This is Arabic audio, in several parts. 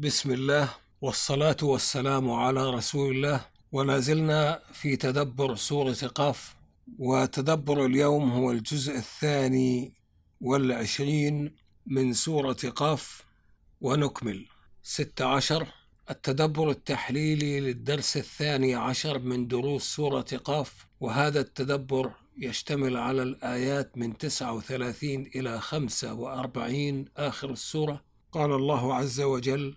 بسم الله والصلاة والسلام على رسول الله. ولا زلنا في تدبر سورة قاف وتدبر اليوم هو الجزء الثاني والعشرين من سورة قاف. ونكمل. ستة عشر التدبر التحليلي للدرس الثاني عشر من دروس سورة قاف. وهذا التدبر يشتمل على الآيات من 39 إلى 45 آخر السورة. قال الله عز وجل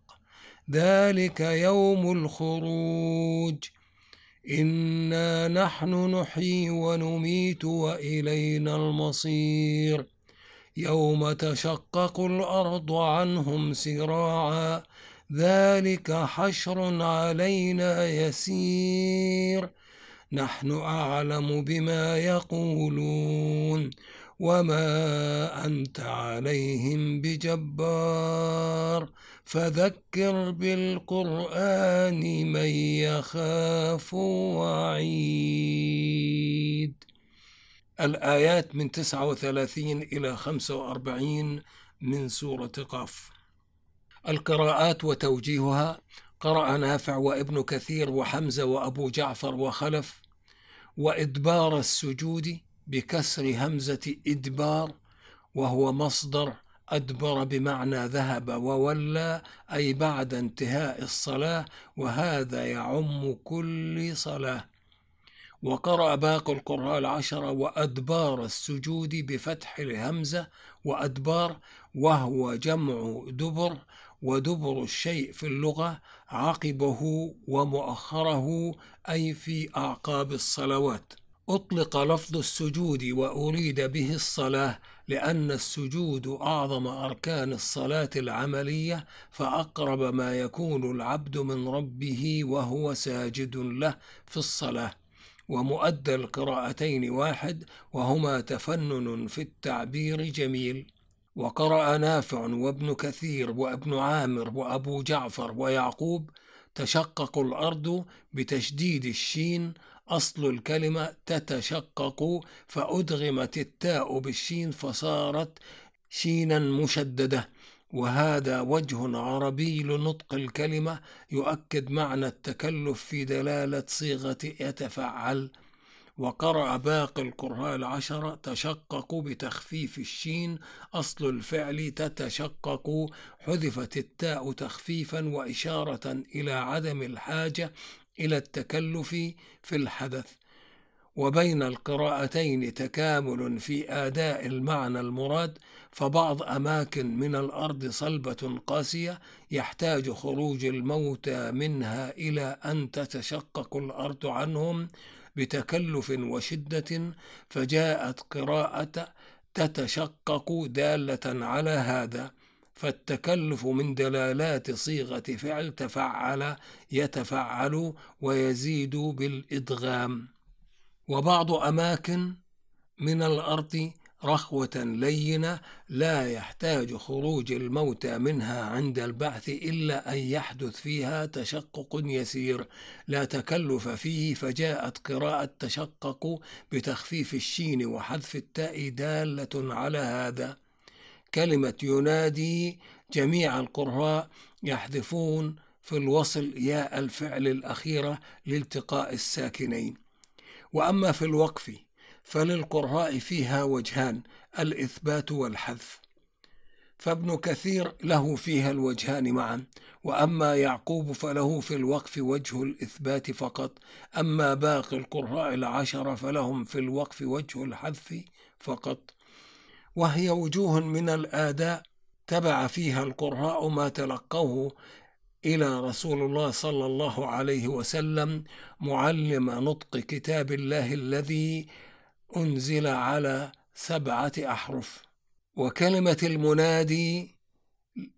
ذلك يوم الخروج. إنا نحن نحيي ونميت وإلينا المصير. يوم تشقق الأرض عنهم سراعا ذلك حشر علينا يسير. نحن أعلم بما يقولون. وما أنت عليهم بجبار فذكر بالقرآن من يخاف وعيد الآيات من 39 إلى 45 من سورة قاف. القراءات وتوجيهها قرأ نافع وابن كثير وحمزة وأبو جعفر وخلف وإدبار السجود بكسر همزة إدبار وهو مصدر أدبر بمعنى ذهب وولى أي بعد انتهاء الصلاة وهذا يعم كل صلاة. وقرأ باقي القراء العشرة وأدبار السجود بفتح الهمزة وأدبار وهو جمع دبر ودبر الشيء في اللغة عقبه ومؤخره أي في أعقاب الصلوات. أطلق لفظ السجود وأريد به الصلاة لأن السجود أعظم أركان الصلاة العملية فأقرب ما يكون العبد من ربه وهو ساجد له في الصلاة. ومؤدى القراءتين واحد وهما تفنن في التعبير جميل. وقرأ نافع وابن كثير وابن عامر وأبو جعفر ويعقوب تشقق الأرض بتشديد الشين أصل الكلمة تتشقق فأدغمت التاء بالشين فصارت شينا مشددة. وهذا وجه عربي لنطق الكلمة يؤكد معنى التكلف في دلالة صيغة يتفعل. وقرأ باقي القراء العشرة تشققوا بتخفيف الشين أصل الفعل تتشقق. حذفت التاء تخفيفا وإشارة إلى عدم الحاجة إلى التكلف في الحدث وبين القراءتين تكامل في آداء المعنى المراد فبعض أماكن من الأرض صلبة قاسية يحتاج خروج الموتى منها إلى أن تتشقق الأرض عنهم بتكلف وشدة فجاءت قراءة تتشقق دالة على هذا. فالتكلف من دلالات صيغة فعل تفعل يتفعل ويزيد بالإدغام. وبعض أماكن من الأرض رخوة لينة لا يحتاج خروج الموتى منها عند البعث إلا أن يحدث فيها تشقق يسير. لا تكلف فيه فجاءت قراءة تشقق بتخفيف الشين وحذف التاء دالة على هذا. كلمة ينادي جميع القراء يحذفون في الوصل ياء الفعل الأخيرة لالتقاء الساكنين. وأما في الوقف فللقراء فيها وجهان الإثبات والحذف. فابن كثير له فيها الوجهان معا وأما يعقوب فله في الوقف وجه الإثبات فقط. أما باقي القراء العشرة فلهم في الوقف وجه الحذف فقط. وهي وجوه من الآداء تبع فيها القراء ما تلقوه إلى رسول الله صلى الله عليه وسلم معلم نطق كتاب الله الذي أنزل على سبعة أحرف. وكلمة المنادي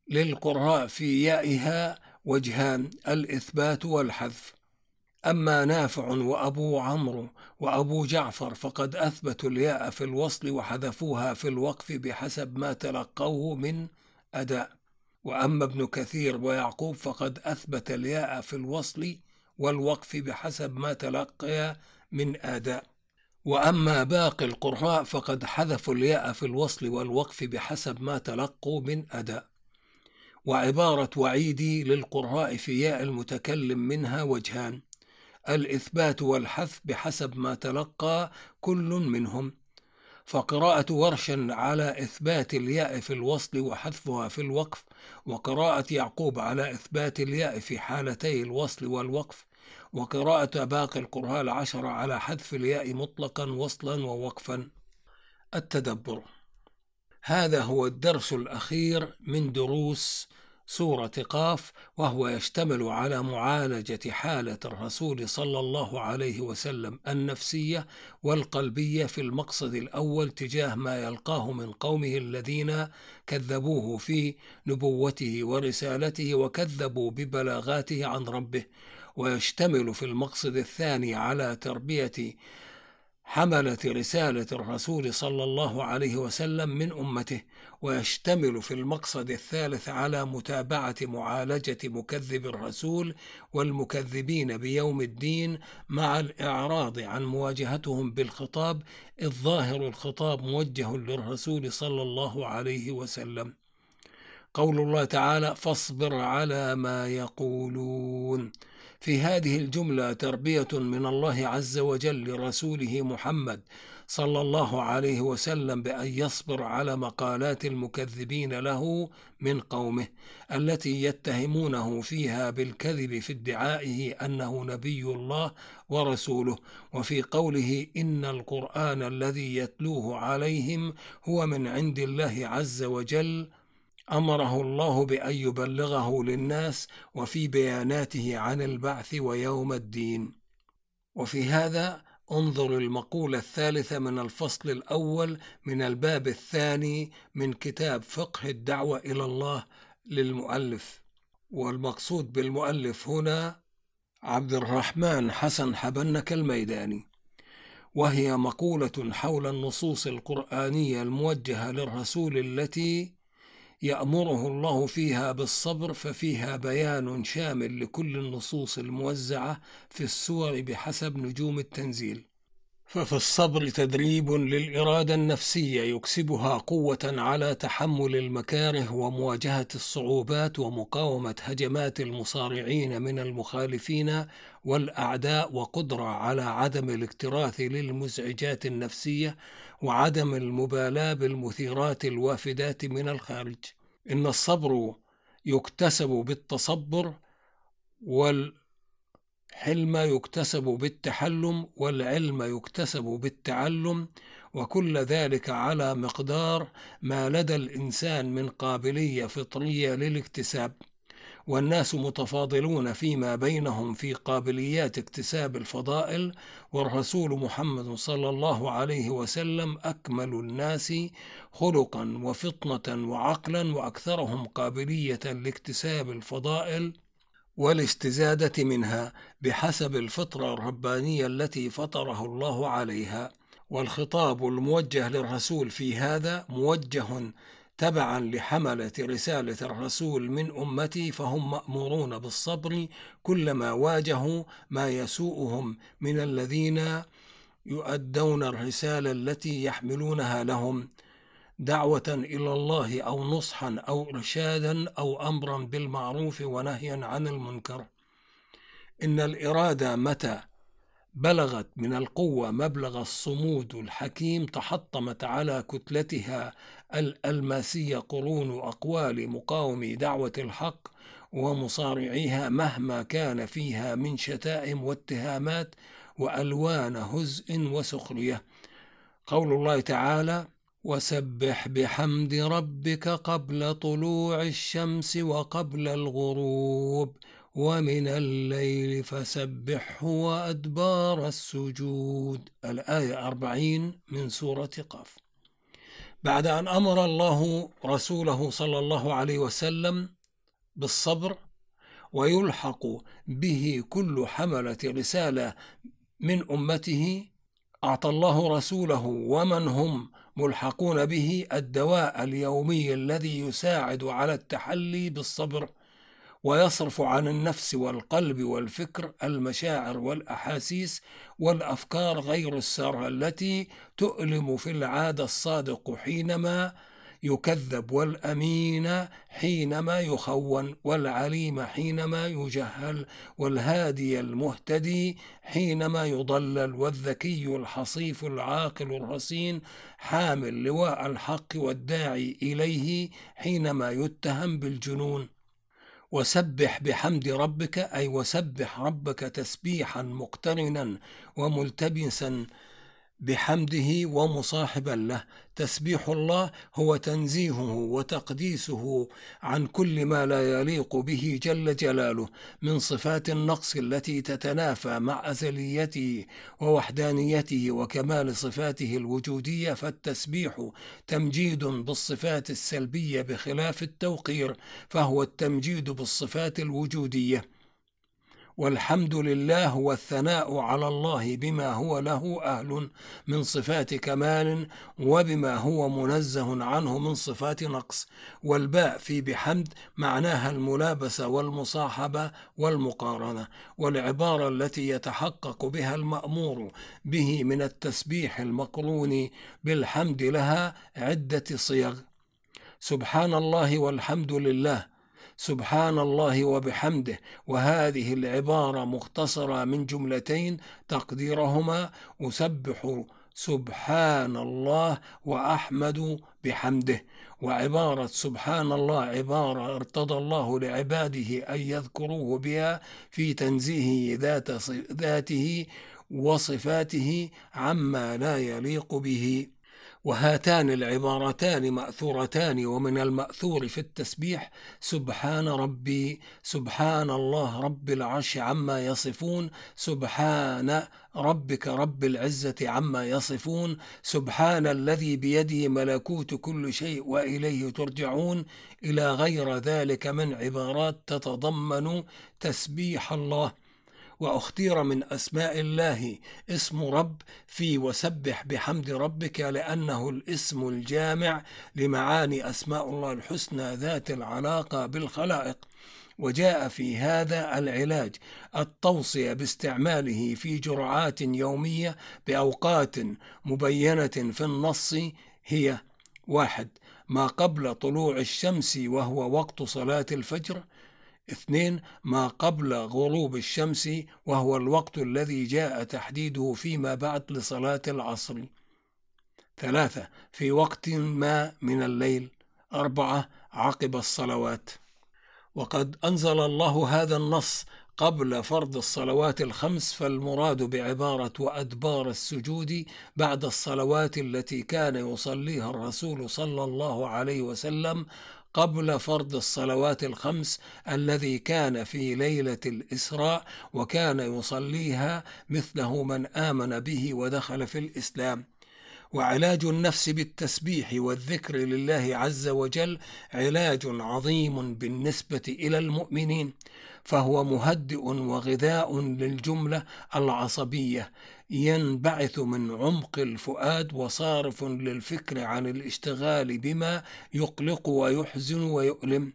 للقراء في يائها وجهان الإثبات والحذف. أما نافع وأبو عمرو وأبو جعفر فقد أثبتوا الياء في الوصل وحذفوها في الوقف بحسب ما تلقوه من أداء. وأما ابن كثير ويعقوب فقد أثبت الياء في الوصل والوقف بحسب ما تلقي من آداء. وأما باقي القراء فقد حذفوا الياء في الوصل والوقف بحسب ما تلقوا من أداء. وعبارة وعيدي للقراء في ياء المتكلم منها وجهان. الإثبات والحذف بحسب ما تلقى كل منهم. فقراءة ورش على إثبات الياء في الوصل وحذفها في الوقف وقراءة يعقوب على إثبات الياء في حالتي الوصل والوقف وقراءة باقي القراء العشرة على حذف الياء مطلقا وصلا ووقفا. التدبر. هذا هو الدرس الأخير من دروس سورة قاف وهو يشتمل على معالجة حالة الرسول صلى الله عليه وسلم النفسية والقلبية في المقصد الأول تجاه ما يلقاه من قومه الذين كذبوه في نبوته ورسالته وكذبوا ببلاغاته عن ربه. ويشتمل في المقصد الثاني على تربية حملة رسالة الرسول صلى الله عليه وسلم من أمته ويشتمل في المقصد الثالث على متابعة معالجة مكذب الرسول والمكذبين بيوم الدين مع الإعراض عن مواجهتهم بالخطاب الظاهر الخطاب موجه للرسول صلى الله عليه وسلم. قول الله تعالى فاصبر على ما يقولون في هذه الجملة تربية من الله عز وجل لرسوله محمد صلى الله عليه وسلم بأن يصبر على مقالات المكذبين له من قومه التي يتهمونه فيها بالكذب في ادعائه أنه نبي الله ورسوله وفي قوله إن القرآن الذي يتلوه عليهم هو من عند الله عز وجل أمره الله بأن يبلغه للناس وفي بياناته عن البعث ويوم الدين. وفي هذا انظر المقولة الثالثة من الفصل الأول من الباب الثاني من كتاب فقه الدعوة إلى الله للمؤلف. والمقصود بالمؤلف هنا عبد الرحمن حسن حبنك الميداني. وهي مقولة حول النصوص القرآنية الموجهة للرسول التي يأمره الله فيها بالصبر ففيها بيان شامل لكل النصوص الموزعة في السور بحسب نجوم التنزيل. ففي الصبر تدريب للإرادة النفسية يكسبها قوة على تحمل المكاره ومواجهة الصعوبات ومقاومة هجمات المصارعين من المخالفين والأعداء وقدرة على عدم الاكتراث للمزعجات النفسية وعدم المبالاة بالمثيرات الوافدات من الخارج. إن الصبر يكتسب بالتصبر والحلم يكتسب بالتحلم والعلم يكتسب بالتعلم وكل ذلك على مقدار ما لدى الإنسان من قابلية فطرية للاكتساب. والناس متفاضلون فيما بينهم في قابليات اكتساب الفضائل والرسول محمد صلى الله عليه وسلم أكمل الناس خلقا وفطنة وعقلا وأكثرهم قابلية لاكتساب الفضائل. والاستزادة منها بحسب الفطرة الربانية التي فطره الله عليها والخطاب الموجه للرسول في هذا موجه تبعا لحملة رسالة الرسول من أمتي فهم مأمورون بالصبر كلما واجهوا ما يسوءهم من الذين يؤدون الرسالة التي يحملونها لهم. دعوة إلى الله أو نصحا أو إرشادا أو أمرا بالمعروف ونهيا عن المنكر. إن الإرادة متى بلغت من القوة مبلغ الصمود الحكيم تحطمت على كتلتها الألماسية قرون أقوال مقاومي دعوة الحق ومصارعيها مهما كان فيها من شتائم واتهامات وألوان هزء وسخرية. قول الله تعالى وسبح بحمد ربك قبل طلوع الشمس وقبل الغروب ومن الليل فسبحه وأدبار السجود. الآية أربعين من سورة قاف. بعد أن أمر الله رسوله صلى الله عليه وسلم بالصبر ويلحق به كل حملة رسالة من أمته أعطى الله رسوله ومن هم ملحقون به الدواء اليومي الذي يساعد على التحلي بالصبر ويصرف عن النفس والقلب والفكر المشاعر والأحاسيس والأفكار غير السارة التي تؤلم في العادة الصادق حينما يكذب والأمين حينما يخون والعليم حينما يجهل والهادي المهتدي حينما يضلل والذكي الحصيف العاقل الرصين حامل لواء الحق والداعي إليه حينما يتهم بالجنون. وسبح بحمد ربك أي وسبح ربك تسبيحا مقترنا وملتبسا بحمده ومصاحبا له. تسبيح الله هو تنزيهه وتقديسه عن كل ما لا يليق به جل جلاله من صفات النقص التي تتنافى مع أزليته ووحدانيته وكمال صفاته الوجودية. فالتسبيح تمجيد بالصفات السلبية بخلاف التوقير فهو التمجيد بالصفات الوجودية. والحمد لله والثناء على الله بما هو له أهل من صفات كمال وبما هو منزه عنه من صفات نقص. والباء في بحمد معناها الملابسة والمصاحبة والمقارنة والعبارة التي يتحقق بها المأمور به من التسبيح المقرون بالحمد لها عدة صيغ. سبحان الله والحمد لله سبحان الله وبحمده. وهذه العبارة مختصرة من جملتين تقديرهما. أسبح سبحان الله وأحمد بحمده. وعبارة سبحان الله عبارة ارتضى الله لعباده أن يذكروه بها في تنزيهه ذات ذاته وصفاته عما لا يليق به. وهاتان العبارتان مأثورتان ومن المأثور في التسبيح سبحان ربي سبحان الله رب العرش عما يصفون سبحان ربك رب العزة عما يصفون سبحان الذي بيده ملكوت كل شيء وإليه ترجعون. إلى غير ذلك من عبارات تتضمن تسبيح الله. وأختير من أسماء الله اسم رب في وسبح بحمد ربك لأنه الاسم الجامع لمعاني أسماء الله الحسنى ذات العلاقة بالخلائق. وجاء في هذا العلاج التوصية باستعماله في جرعات يومية بأوقات مبينة في النص هي واحد ما قبل طلوع الشمس وهو وقت صلاة الفجر. اثنين ما قبل غروب الشمس وهو الوقت الذي جاء تحديده فيما بعد لصلاة العصر. ثلاثة في وقت ما من الليل. أربعة عقب الصلوات. وقد أنزل الله هذا النص قبل فرض الصلوات الخمس فالمراد بعبارة وأدبار السجود بعد الصلوات التي كان يصليها الرسول صلى الله عليه وسلم قبل فرض الصلوات الخمس الذي كان في ليلة الإسراء وكان يصليها مثله من آمن به ودخل في الإسلام. وعلاج النفس بالتسبيح والذكر لله عز وجل علاج عظيم بالنسبة إلى المؤمنين فهو مهدئ وغذاء للجملة العصبية. ينبعث من عمق الفؤاد وصارف للفكر عن الاشتغال بما يقلق ويحزن ويؤلم.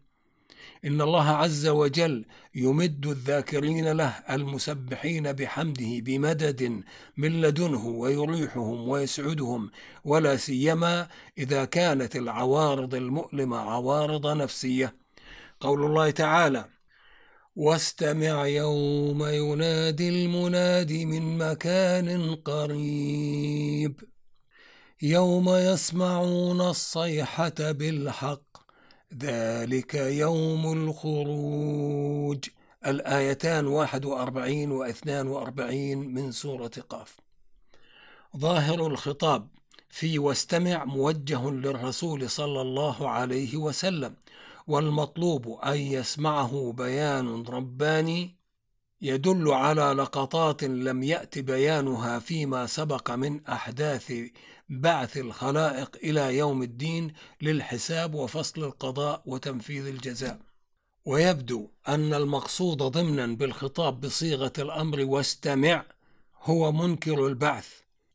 إن الله عز وجل يمد الذاكرين له المسبحين بحمده بمدد من لدنه ويريحهم ويسعدهم ولا سيما إذا كانت العوارض المؤلمة عوارض نفسية. قول الله تعالى واستمع يوم ينادي المناد من مكان قريب يوم يسمعون الصيحة بالحق. ذلك يوم الخروج. الآيتان 41 و 42 من سورة قاف. ظاهر الخطاب في واستمع موجه للرسول صلى الله عليه وسلم والمطلوب أن يسمعه بيان رباني يدل على لقطات لم يأت بيانها فيما سبق من أحداث بعث الخلائق إلى يوم الدين للحساب وفصل القضاء وتنفيذ الجزاء. ويبدو أن المقصود ضمنا بالخطاب بصيغة الأمر واستمع هو منكر البعث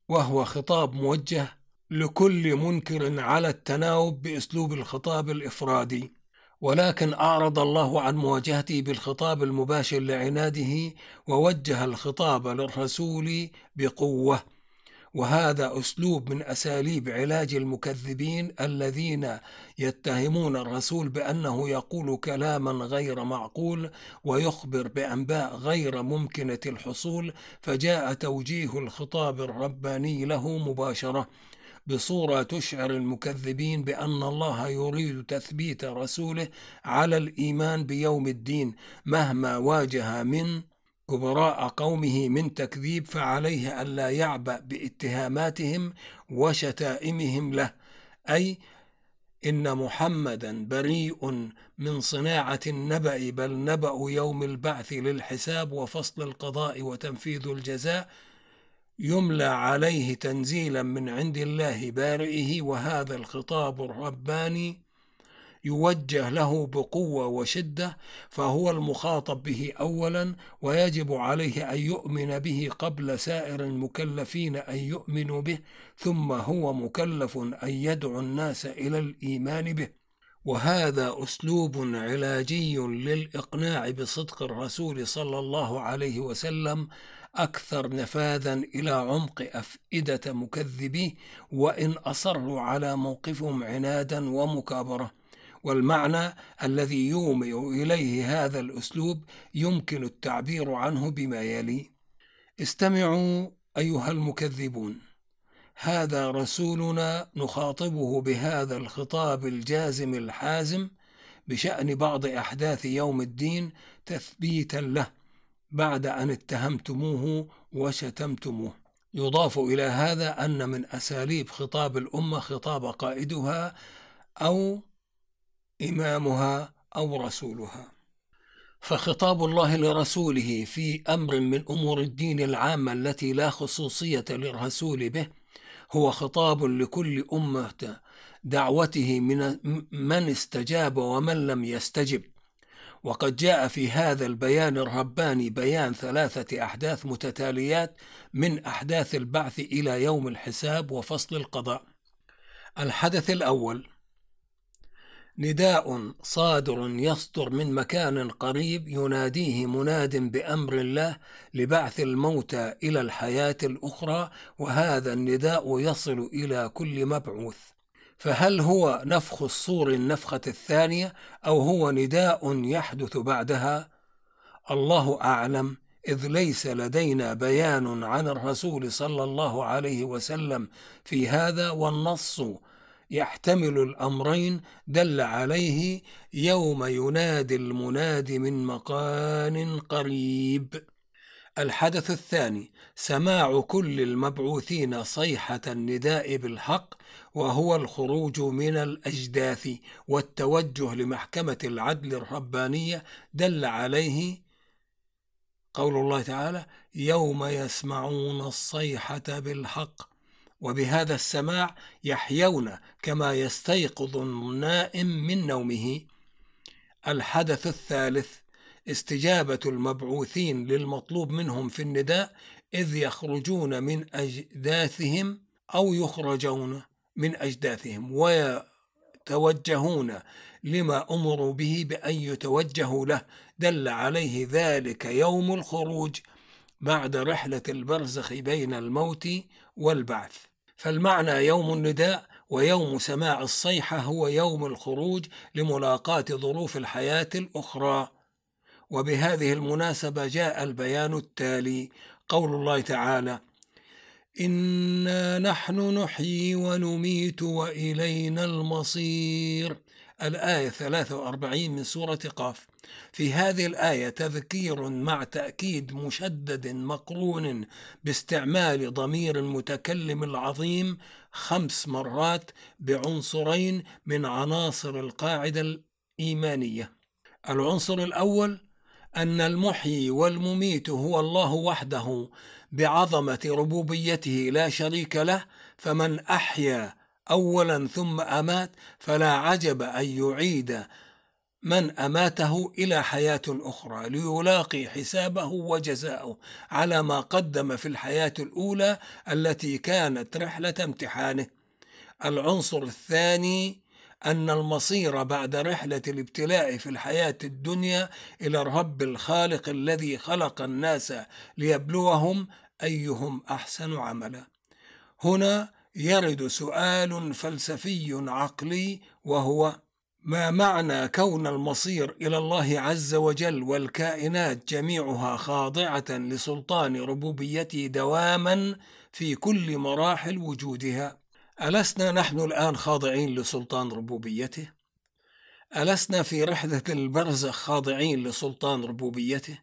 وهو خطاب موجه لكل منكر على التناوب بأسلوب الخطاب الإفرادي. ولكن أعرض الله عن مواجهته بالخطاب المباشر لعناده ووجه الخطاب للرسول بقوة. وهذا أسلوب من أساليب علاج المكذبين الذين يتهمون الرسول بأنه يقول كلاما غير معقول ويخبر بأنباء غير ممكنة الحصول فجاء توجيه الخطاب الرباني له مباشرة. بصورة تشعر المكذبين بأن الله يريد تثبيت رسوله على الإيمان بيوم الدين مهما واجه من كبراء قومه من تكذيب فعليه ألا يعبأ باتهاماتهم وشتائمهم له. أي إن محمدا بريء من صناعة النبأ بل نبأ يوم البعث للحساب وفصل القضاء وتنفيذ الجزاء. يملى عليه تنزيلا من عند الله بارئه وهذا الخطاب الرباني يوجه له بقوة وشدة فهو المخاطب به أولا ويجب عليه أن يؤمن به قبل سائر المكلفين أن يؤمنوا به ثم هو مكلف أن يدعو الناس إلى الإيمان به. وهذا أسلوب علاجي للإقناع بصدق الرسول صلى الله عليه وسلم أكثر نفاذا إلى عمق أفئدة مكذبيه وإن أصروا على موقفهم عنادا ومكابرة. والمعنى الذي يومئ إليه هذا الأسلوب يمكن التعبير عنه بما يلي. استمعوا أيها المكذبون هذا رسولنا نخاطبه بهذا الخطاب الجازم الحازم بشأن بعض أحداث يوم الدين تثبيتا له. بعد أن اتهمتموه وشتمتموه. يضاف إلى هذا أن من أساليب خطاب الأمة خطاب قائدها أو إمامها أو رسولها. فخطاب الله لرسوله في أمر من أمور الدين العامة التي لا خصوصية للرسول به هو خطاب لكل أمة دعوته من من استجاب ومن لم يستجب. وقد جاء في هذا البيان الرباني بيان ثلاثة أحداث متتاليات من أحداث البعث إلى يوم الحساب وفصل القضاء. الحدث الأول نداء صادر يصدر من مكان قريب يناديه مناد بأمر الله لبعث الموتى إلى الحياة الأخرى وهذا النداء يصل إلى كل مبعوث فهل هو نفخ الصور النفخة الثانية أو هو نداء يحدث بعدها؟ الله أعلم إذ ليس لدينا بيان عن الرسول صلى الله عليه وسلم في هذا والنص يحتمل الأمرين دل عليه يوم ينادي المناد من مكان قريب الحدث الثاني سماع كل المبعوثين صيحة النداء بالحق وهو الخروج من الأجداث والتوجه لمحكمة العدل الربانية دل عليه قول الله تعالى يوم يسمعون الصيحة بالحق وبهذا السماع يحيون كما يستيقظ النائم من نومه. الحدث الثالث استجابة المبعوثين للمطلوب منهم في النداء إذ يخرجون من أجداثهم أو يخرجون. من أجداثهم ويتوجهون لما أمروا به بأن يتوجهوا له. دل عليه ذلك يوم الخروج بعد رحلة البرزخ بين الموت والبعث. فالمعنى يوم النداء ويوم سماع الصيحة هو يوم الخروج لملاقاة ظروف الحياة الأخرى. وبهذه المناسبة جاء البيان التالي. قول الله تعالى إنا نحن نحيي ونميت وإلينا المصير. الآية 43 من سورة قاف. في هذه الآية تذكير مع تأكيد مشدد مقرون باستعمال ضمير المتكلم العظيم خمس مرات بعنصرين من عناصر القاعدة الإيمانية. العنصر الأول أن المحيي والمميت هو الله وحده بعظمة ربوبيته لا شريك له فمن أحيا أولا ثم أمات فلا عجب أن يعيد من أماته إلى حياة أخرى ليلاقي حسابه وجزاؤه على ما قدم في الحياة الأولى التي كانت رحلة امتحانه. العنصر الثاني أن المصير بعد رحلة الابتلاء في الحياة الدنيا إلى الرب الخالق الذي خلق الناس ليبلوهم أيهم أحسن عملا. هنا يرد سؤال فلسفي عقلي وهو ما معنى كون المصير إلى الله عز وجل والكائنات جميعها خاضعة لسلطان ربوبيته دواما في كل مراحل وجودها ألسنا نحن الآن خاضعين لسلطان ربوبيته؟ ألسنا في رحلة البرزخ خاضعين لسلطان ربوبيته؟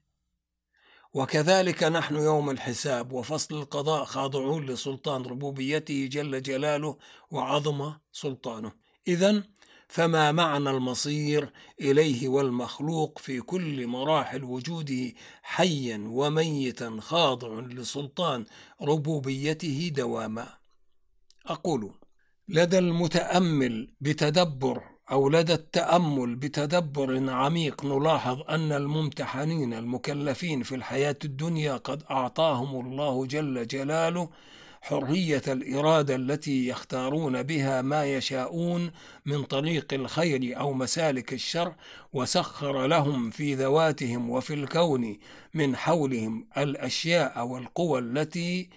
وكذلك نحن يوم الحساب وفصل القضاء خاضعون لسلطان ربوبيته جل جلاله وعظم سلطانه. اذا فما معنى المصير إليه والمخلوق في كل مراحل وجوده حيا وميتا خاضع لسلطان ربوبيته دواما؟ أقول لدى المتأمل بتدبر أو لدى التأمل بتدبر عميق نلاحظ أن الممتحنين المكلفين في الحياة الدنيا قد أعطاهم الله جل جلاله حرية الإرادة التي يختارون بها ما يشاءون من طريق الخير أو مسالك الشر وسخر لهم في ذواتهم وفي الكون من حولهم الأشياء والقوى التي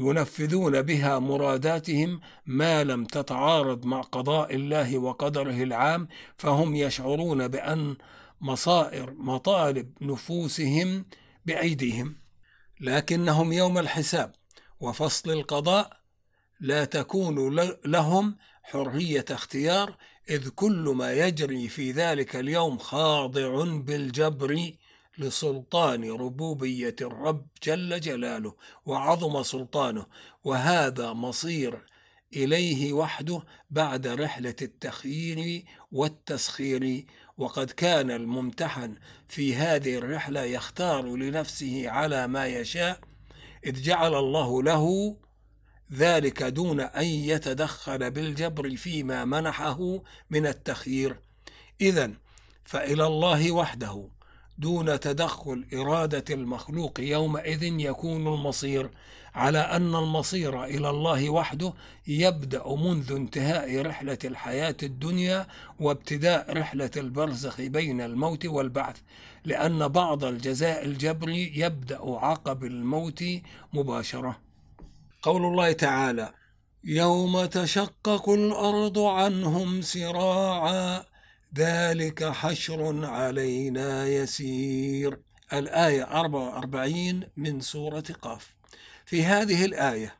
ينفذون بها مراداتهم ما لم تتعارض مع قضاء الله وقدره العام فهم يشعرون بأن مصائر مطالب نفوسهم بأيديهم. لكنهم يوم الحساب وفصل القضاء لا تكون لهم حرية اختيار إذ كل ما يجري في ذلك اليوم خاضع بالجبر لسلطان ربوبية الرب جل جلاله وعظم سلطانه وهذا مصير إليه وحده بعد رحلة التخيير والتسخير. وقد كان الممتحن في هذه الرحلة يختار لنفسه على ما يشاء إذ جعل الله له ذلك دون أن يتدخل بالجبر فيما منحه من التخيير. إذا فإلى الله وحده دون تدخل إرادة المخلوق يومئذ يكون المصير على أن المصير إلى الله وحده يبدأ منذ انتهاء رحلة الحياة الدنيا وابتداء رحلة البرزخ بين الموت والبعث لأن بعض الجزاء الجبري يبدأ عقب الموت مباشرة. قول الله تعالى يوم تشقق الأرض عنهم سراعا ذلك حشر علينا يسير الآية 44 من سورة قاف في هذه الآية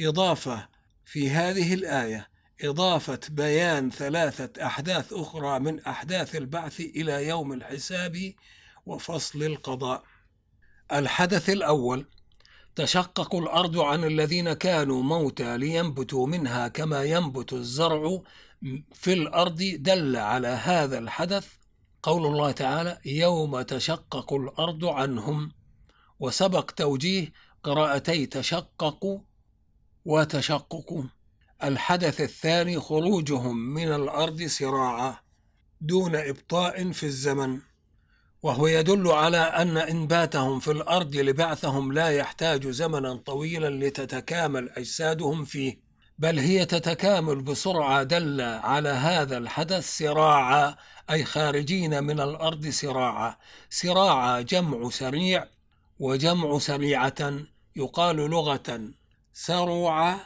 إضافة في هذه الآية إضافة بيان ثلاثة أحداث أخرى من أحداث البعث إلى يوم الحساب وفصل القضاء. الحدث الأول تشقق الأرض عن الذين كانوا موتى لينبتوا منها كما ينبت الزرع في الأرض دل على هذا الحدث قول الله تعالى يوم تشقق الأرض عنهم وسبق توجيه قراءتي تشقق وتشقق. الحدث الثاني خروجهم من الأرض سراعا دون إبطاء في الزمن. وهو يدل على أن إنباتهم في الأرض لبعثهم لا يحتاج زمنا طويلا لتتكامل أجسادهم فيه. بل هي تتكامل بسرعة دل على هذا الحدث سراعا أي خارجين من الأرض سراعا. سراعا جمع سريع وجمع سريعة يقال لغة سرع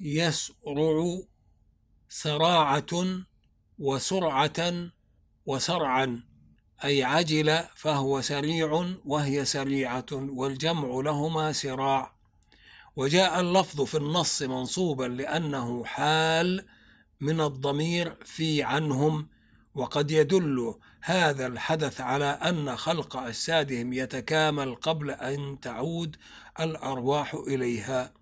يسرع سراعة وسرعة وسرعا أي عجل فهو سريع وهي سريعة والجمع لهما سراع. وجاء اللفظ في النص منصوبا لأنه حال من الضمير في عنهم وقد يدل هذا الحدث على أن خلق أجسادهم يتكامل قبل أن تعود الأرواح إليها.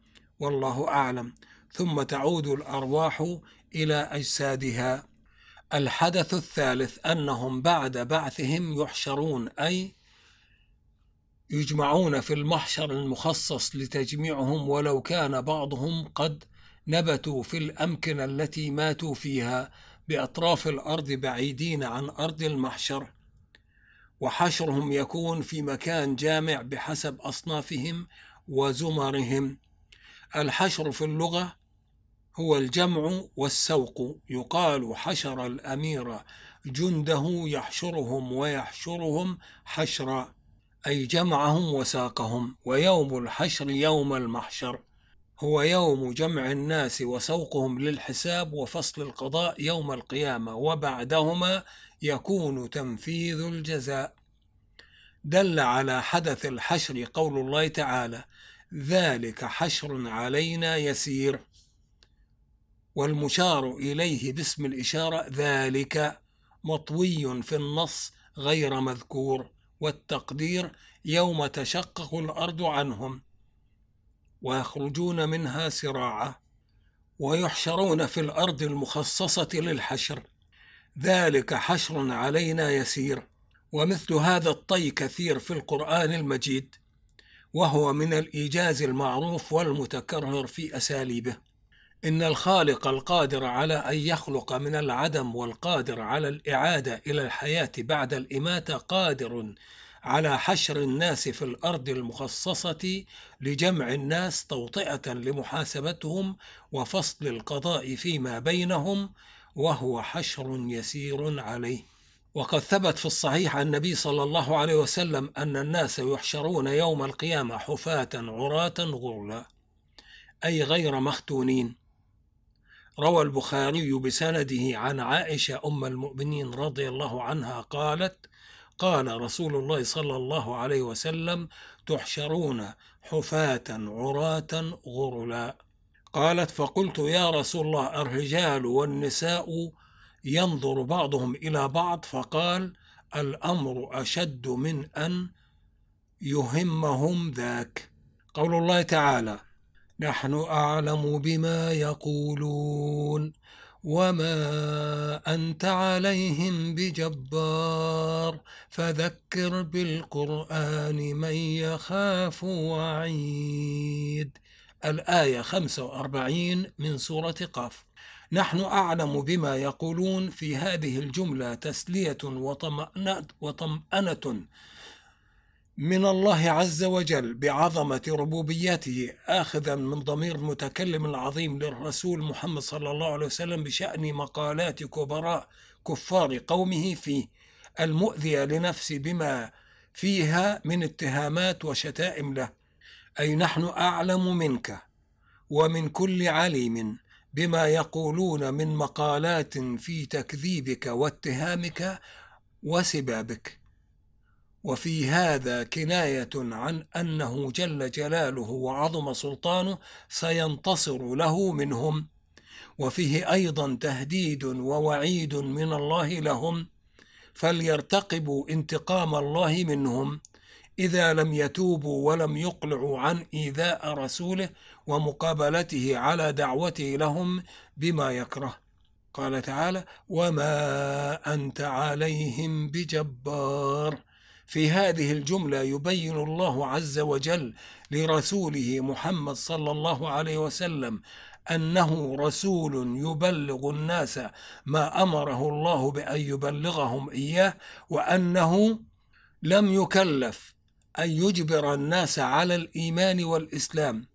والله أعلم. ثم تعود الأرواح إلى أجسادها. الحدث الثالث أنهم بعد بعثهم يحشرون أي يجمعون في المحشر المخصص لتجميعهم ولو كان بعضهم قد نبتوا في الأمكنة التي ماتوا فيها بأطراف الأرض بعيدين عن أرض المحشر. وحشرهم يكون في مكان جامع بحسب أصنافهم وزمرهم. الحشر في اللغة هو الجمع والسوق. يقال حشر الأمير جنده يحشرهم ويحشرهم حشرا. أي جمعهم وساقهم ويوم الحشر يوم المحشر. هو يوم جمع الناس وسوقهم للحساب وفصل القضاء يوم القيامة وبعدهما يكون تنفيذ الجزاء. دل على حدث الحشر قول الله تعالى ذلك حشر علينا يسير والمشار إليه باسم الإشارة ذلك مطوي في النص غير مذكور. والتقدير يوم تشقق الأرض عنهم ويخرجون منها سراعة ويحشرون في الأرض المخصصة للحشر. ذلك حشر علينا يسير ومثل هذا الطي كثير في القرآن المجيد وهو من الإيجاز المعروف والمتكرر في أساليبه. إن الخالق القادر على أن يخلق من العدم والقادر على الإعادة إلى الحياة بعد الإماتة قادر على حشر الناس في الأرض المخصصة لجمع الناس توطئة لمحاسبتهم وفصل القضاء فيما بينهم وهو حشر يسير عليه. وقد ثبت في الصحيح عن النبي صلى الله عليه وسلم أن الناس يحشرون يوم القيامة حفاة عراة غرلا أي غير مختونين. روى البخاري بسنده عن عائشة أم المؤمنين رضي الله عنها قالت قال رسول الله صلى الله عليه وسلم تحشرون حفاة عراة غرلا قالت فقلت يا رسول الله الرجال والنساء ينظر بعضهم إلى بعض فقال الأمر أشد من أن يهمهم ذاك قول الله تعالى نحن أعلم بما يقولون وما أنت عليهم بجبار فذكر بالقرآن من يخاف وعيد. الآية 45 من سورة قاف. نحن أعلم بما يقولون في هذه الجملة تسلية وطمأنة, وطمأنة من الله عز وجل بعظمة ربوبيته آخذا من ضمير المتكلم العظيم للرسول محمد صلى الله عليه وسلم بشأن مقالات كبراء كفار قومه فيه المؤذية لنفسه بما فيها من اتهامات وشتائم له. أي نحن أعلم منك ومن كل عليم بما يقولون من مقالات في تكذيبك واتهامك وسبابك. وفي هذا كناية عن أنه جل جلاله وعظم سلطانه سينتصر له منهم. وفيه أيضا تهديد ووعيد من الله لهم فليرتقبوا انتقام الله منهم. إذا لم يتوبوا ولم يقلعوا عن إيذاء رسوله ومقابلته على دعوته لهم بما يكره. قال تعالى وما أنت عليهم بجبار في هذه الجملة يبين الله عز وجل لرسوله محمد صلى الله عليه وسلم أنه رسول يبلغ الناس ما أمره الله بأن يبلغهم إياه وأنه لم يكلف أن يجبر الناس على الإيمان والإسلام.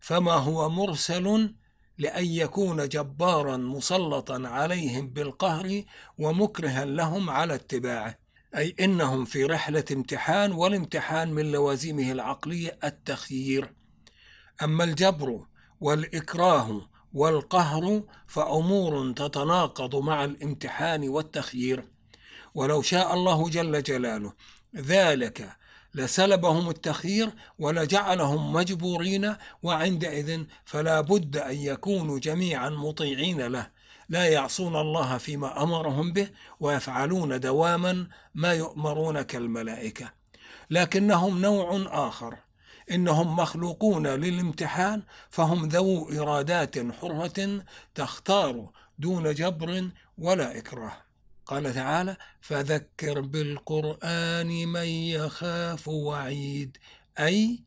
فما هو مرسل لأن يكون جبارا مسلطا عليهم بالقهر ومكرها لهم على اتباعه. أي إنهم في رحلة امتحان والامتحان من لوازمه العقلية التخيير. أما الجبر والإكراه والقهر فأمور تتناقض مع الامتحان والتخيير. ولو شاء الله جل جلاله ذلك لسلبهم التخيير ولجعلهم مجبورين وعندئذ فلا بد أن يكونوا جميعا مطيعين له. لا يعصون الله فيما أمرهم به ويفعلون دواما ما يؤمرون كالملائكة. لكنهم نوع آخر. إنهم مخلوقون للامتحان فهم ذو إرادات حرة تختار دون جبر ولا إكراه. قال تعالى فذكر بالقرآن من يخاف وعيد أي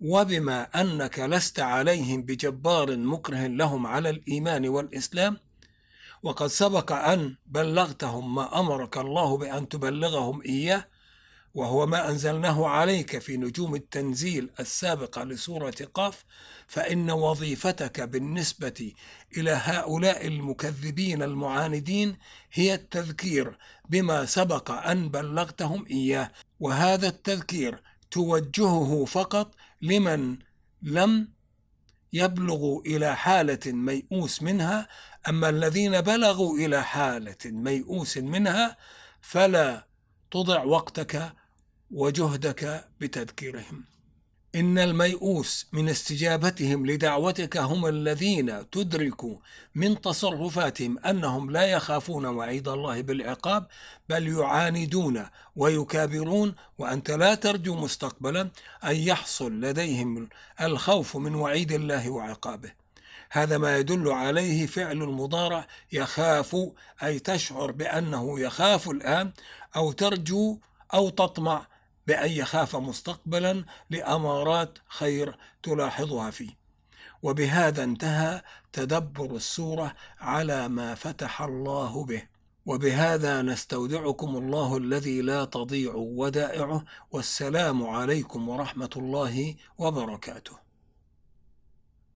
وبما أنك لست عليهم بجبار مكره لهم على الإيمان والإسلام وقد سبق أن بلغتهم ما أمرك الله بأن تبلغهم إياه وهو ما أنزلناه عليك في نجوم التنزيل السابقة لسورة قاف فإن وظيفتك بالنسبة إلى هؤلاء المكذبين المعاندين هي التذكير بما سبق أن بلغتهم إياه وهذا التذكير توجهه فقط لمن لم يبلغوا إلى حالة ميؤوس منها أما الذين بلغوا إلى حالة ميؤوس منها فلا تضع وقتك وجهدك بتذكيرهم. إن الميؤوس من استجابتهم لدعوتك هم الذين تدرك من تصرفاتهم أنهم لا يخافون وعيد الله بالعقاب بل يعاندون ويكابرون وأنت لا ترجو مستقبلا أن يحصل لديهم الخوف من وعيد الله وعقابه. هذا ما يدل عليه فعل المضارع يخاف أي تشعر بأنه يخاف الآن أو ترجو أو تطمع بأن يخاف مستقبلا لأمارات خير تلاحظها فيه. وبهذا انتهى تدبر السورة على ما فتح الله به. وبهذا نستودعكم الله الذي لا تضيع ودائعه والسلام عليكم ورحمة الله وبركاته.